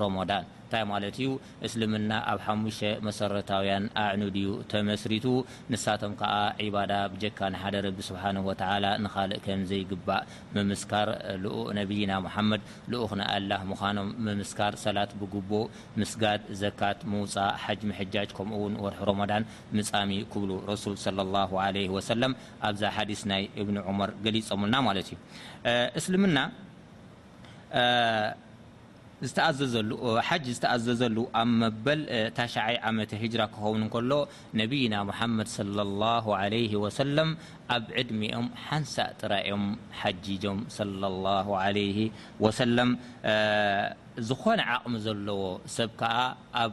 ሮሞዳን እንታይ ማለት እዩ? እስልምና ኣብ ሓሙሽተ መሰረታውያን ኣዕኑድ እዩ ተመስሪቱ። ንሳቶም ከኣ ዒባዳ ብጀካ ንሓደ ረቢ ስብሓነሁ ወተዓላ ንኻልእ ከም ዘይግባእ ምምስካር፣ ልኡኽ ነብይና ሙሓመድ ልኡኽ ናይ ኣላህ ምዃኖም ምምስካር፣ ሰላት ብግቡእ ምስጋድ፣ ዘካት ምውጻእ፣ ሓጅ ምሕጃጅ ከምኡ'ውን ወርሒ ሮሞዳን ምጻም እዩ ክብሉ ረሱል ሰለላሁ ዓለይሂ ወሰለም ኣብዛ ሓዲስ ናይ እብኒ ዑመር ገሊጾምልና ማለት እዩ። እስልምና ዝተኣዘዘሉ፣ ሓጅ ዝተኣዘዘሉ ኣብ መበል ታሽዓይ ዓመተ ሂጅራ ክኸውን እንከሎ፣ ነብይና ሙሓመድ ሰለላሁ ዓለይሂ ወሰለም ኣብ ዕድሚኦም ሓንሳእ ጥራይ እዮም ሓጂጆም ሰለላሁ ዓለይሂ ወሰለም። ዝኾነ ዓቕሚ ዘለዎ ሰብ ከኣ ኣብ።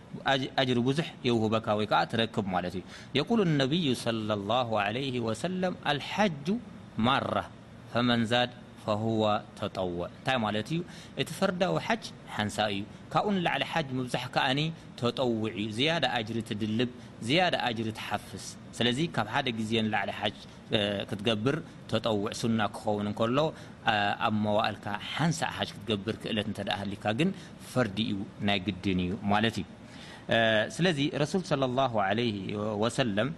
ኣጅሪ ብዙሕ የውህበካ ወይ ከኣ ትረክብ ማለት እዩ የቁሉ ነብዩ ሰለላሁ ዓለይሂ ወሰለም ኣልሓጁ ማራ ፈመን ዛድ ፈሁወ ተጠውዕ እንታይ ማለት እዩ እቲ ፈርዳዊ ሓጅ ሓንሳእ እዩ ካብኡ ንላዕሊ ሓጅ ምብዛሕ ከኣ ተጠውዕ እዩ ዝያዳ ኣጅሪ ትድልብ ዝያዳ ኣጅሪ ትሓፍስ ስለዚ ካብ ሓደ ግዜ ንላዕሊ ሓጅ ክትገብር ተጠውዕ ሱና ክኸውን እንከሎ ኣብ መዋእልካ ሓንሳእ ሓጅ ክትገብር ክእለት እንተደኣ ሃልዩካ ግን ፈርዲ እዩ ናይ ግድን እዩ ማለት እዩ ስለዚ ረሱል ሰለላሁ ዐለይሂ ወሰለም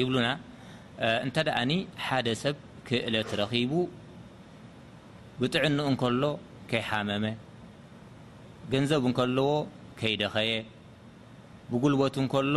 ይብሉና እንተደኣኒ ሓደ ሰብ ክእለት ረኺቡ ብጥዕንኡ እንከሎ ከይሓመመ ገንዘብ እንከለዎ ከይደኸየ ብጉልበቱ እንከሎ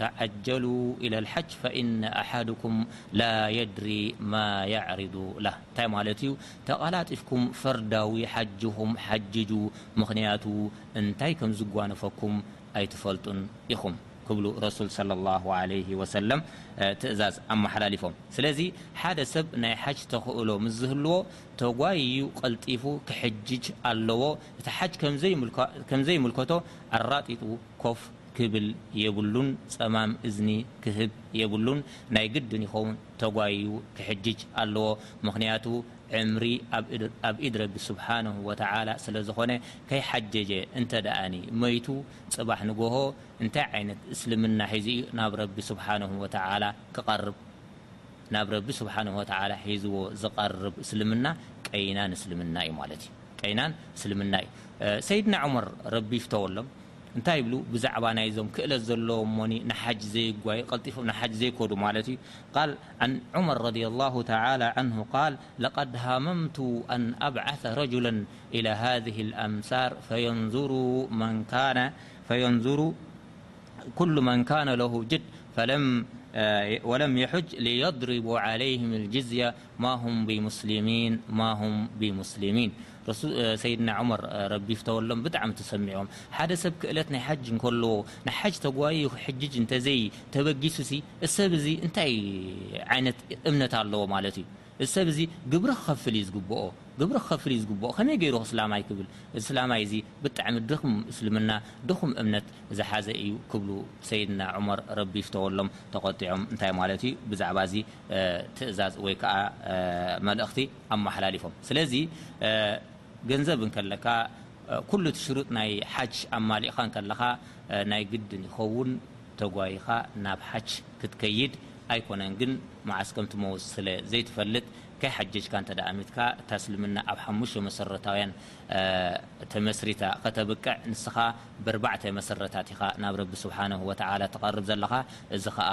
ተዓጀሉ ኢለል ሓጅ ፈኢነ ኣሓድኩም ላየድሪ ማያዕሪዱ ላህ እንታይ ማለት እዩ ተቓላጢፍኩም ፈርዳዊ ሓጅኹም ሓጅጁ ምኽንያቱ እንታይ ከምዝጓነፈኩም ኣይትፈልጡን ኢኹም ክብሉ ረሱል ሰለላሁ ዓለይሂ ወሰለም ትእዛዝ ኣመሓላሊፎም ስለዚ ሓደ ሰብ ናይ ሓጅ ተኽእሎ ምስ ዝህልዎ ተጓይዩ ቀልጢፉ ክሕጅጅ ኣለዎ እቲ ሓጅ ከምዘይምልከቶ ኣራጢጡ ኮፍ ክብል የብሉን ጸማም እዝኒ ክህብ የብሉን ናይ ግድን ይኸውን ተጓይዩ ክሕጅጅ ኣለዎ ምኽንያቱ ዕምሪ ኣብ ኢድ ረቢ ሱብሓነሁ ወተዓላ ስለዝኾነ ከይሓጀጀ እንተደኣኒ መይቱ ጽባሕ ንጎሆ እንታይ ዓይነት እስልምና ሒዙ'ዩ ናብ ረቢ ሱብሓነሁ ወተዓላ ክቐርብ ናብ ረቢ ሱብሓነሁ ወተዓላ ሒዝዎ ዝቐርብ እስልምና ቀይናን እስልምና'ዩ ማለት'ዩ ቀይናን እስልምና'ዩ ሰይድና ዑመር ረቢ ይፍተወሎም نت بلو بزعب نم كل ل ن نج نج زيكد ل قال عن عمر رضي الله تعالى عنه قال لقد هاممت أن أبعث رجلا إلى هذه الأمثار فينظروا كل من كان له جد ولم يحج ليضربوا عليهم الجزية ማሁም ቢሙስሊሚን ማሁም ቢሙስሊሚን ረሱ ሰይድና ዑመር ረቢ ይፍተወሎም ብጣዕሚ ተሰሚዖም ሓደ ሰብ ክእለት ናይ ሓጅ እንከለዎ ንሓጅ ተጓይዩ ክሕጅጅ እንተዘይ ተበጊሱሲ እዚ ሰብ እዚ እንታይ ዓይነት እምነት ኣለዎ ማለት እዩ እዚ ሰብ እዚ ግብሪ ክኸፍል እዩ ዝግብኦ ግብሪ ክኸፍል እዩ ዝግብኦ ከመይ ገይሩ እስላማይ ክብል እዚ እስላማይ እዚ ብጣዕሚ ድኹም እስልምና ድኹም እምነት ዝሓዘ እዩ ክብሉ ሰይድና ዑመር ረቢ ይፍተወሎም ተቖጢዖም እንታይ ማለት እዩ ብዛዕባ እዚ ትእዛዝ ወይ ከኣ መልእኽቲ ኣመሓላሊፎም። ስለዚ ገንዘብ እንከለካ ኩሉ እቲ ሽሩጥ ናይ ሓጅ ኣማሊእኻ እንከለኻ ናይ ግድን ይኸውን ተጓይኻ ናብ ሓጅ ክትከይድ ኣይኮነን ግን መዓስ ከም ትመውት ስለ ዘይትፈልጥ ከይሓጀጅካ እንተ ኣሚትካ እታ እስልምና ኣብ ሓሙሽተ መሰረታውያን ተመስሪታ ከተብቅዕ ንስኻ በርባዕተ መሰረታት ኢኻ ናብ ረቢ ሱብሓነሁ ወተዓላ ትቐርብ ዘለኻ እዚ ከኣ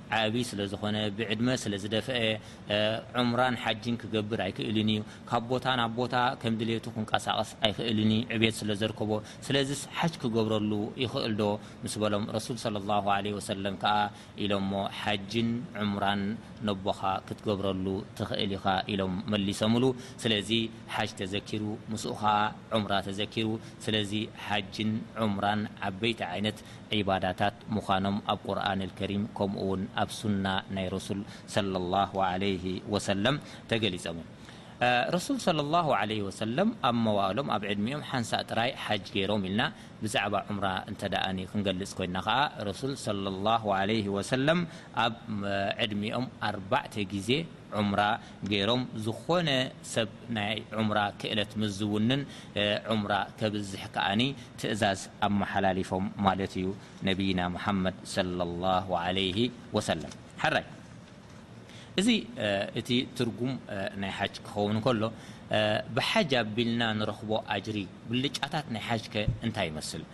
ዓቢ ስለ ዝኾነ ብዕድመ ስለ ዝደፍአ ዑምራን ሓጅን ክገብር ኣይክእልን እዩ። ካብ ቦታ ናብ ቦታ ከም ድሌቱ ክንቀሳቐስ ኣይኽእልን እዩ ዕብየት ስለ ዘርከቦ። ስለዚስ ሓጅ ክገብረሉ ይኽእል ዶ? ምስ በሎም ረሱል ሰለላሁ ዓለይሂ ወሰለም ከኣ ኢሎሞ ሓጅን ዑምራን ነቦኻ ክትገብረሉ ትኽእል ኢኻ ኢሎም መሊሰምሉ። ስለዚ ሓጅ ተዘኪሩ ምስኡ ከኣ ዑምራ ተዘኪሩ። ስለዚ ሓጅን ዑምራን ዓበይቲ ዓይነት ዒባዳታት ምዃኖም ኣብ ቁርኣን ኣልከሪም ከምኡ ውን ኣብ ሱና ናይ ረሱል ሰለሏሁ ዓለይሂ ወሰለም ተገሊጾም እዮም። ረሱል ሰለሏሁ ዓለይሂ ወሰለም ኣብ መዋእሎም ኣብ ዕድሚኦም ሓንሳእ ጥራይ ሓጅ ገይሮም ኢልና ብዛዕባ ዑምራ እንተድኣ ክንገልጽ ኮይንና ከኣ ረሱል ሰለሏሁ ዓለይሂ ወሰለም ኣብ ዕድሚኦም ኣርባዕተ ግዜ ዑምራ ገይሮም ዝኾነ ሰብ ናይ ዑምራ ክእለት ምስ ዝውንን ዑምራ ከብዝሕ ከኣ ትእዛዝ ኣመሓላሊፎም ማለት እዩ ነብይና ሙሓመድ ሰለላሁ ዓለይሂ ወሰለም። ሕራይ እዚ እቲ ትርጉም ናይ ሓጅ ክኸውን እንከሎ ብሓጅ ኣቢልና ንረኽቦ ኣጅሪ ብልጫታት ናይ ሓጅ ከ እንታይ ይመስል?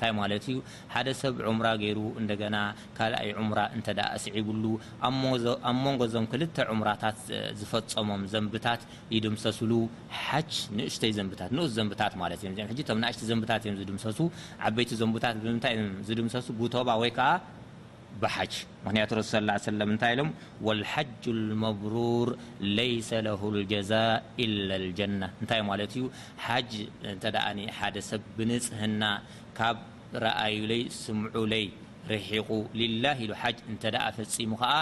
ታይ ማለት እዩ ሓደ ሰብ ዑምራ ገይሩ እንደገና ካልኣይ ዑምራ እንተድኣ ኣስዒብሉ ኣብ ሞንጎ እዞም ክልተ ዑምራታት ዝፈፀሞም ዘንብታት ይድምሰስሉ ሓች ንእሽተይ ዘንብታት ንኡስ ዘንብታት ማለት እዮም እዚኦም ሕጂ እቶም ናእሽቲ ዘንብታት እዮም ዝድምሰሱ ዓበይቲ ዘንቡታት ብምንታይ እዮም ዝድምሰሱ ብቶባ ወይ ከዓ ብሓጅ ምኽንያቱ ረሱል ሰለላሁ ዓለይሂ ወሰለም እንታይ ኢሎም ወልሓጁል መብሩር ለይሰ ለሁል ጀዛእ ኢለል ጀነህ እንታይ ማለት እዩ ሓጅ እንተ ሓደ ሰብ ብንጽህና ካብ ርኣዩለይ ስምዑለይ ርሒቑ ሊላህ ኢሉ ሓጅ እንተ ፈጺሙ ከኣ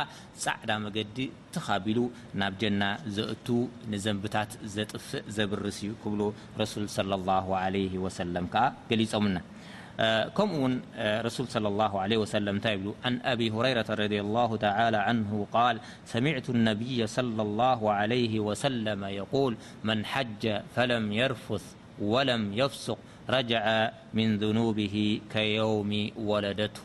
ጻዕዳ መገዲ ትኽ ኣቢሉ ናብ ጀና ዘእቱ ንዘንብታት ዘጥፍእ ዘብርስ እዩ ክብሉ ረሱል ሰለሏሁ ዓለይሂ ወሰለም ከኣ ገሊጾምልና። ከምኡ ውን ረሱል ሰለሏሁ ዓለይሂ ወሰለም እንታይ ይብሉ ዓን ኣቢ ሁረይረተ ረዲየሏሁ ተዓላ ዓንሁ ቃል ሰሚዕቱ ነብየ ሰለሏሁ ዓለይሂ ወሰለመ የቁል መን ሓጀ ፈለም የርፉስ ወለም የፍሱቅ ረጀዐ ሚን ዙኑቢሂ ከየውሚ ወለደትሁ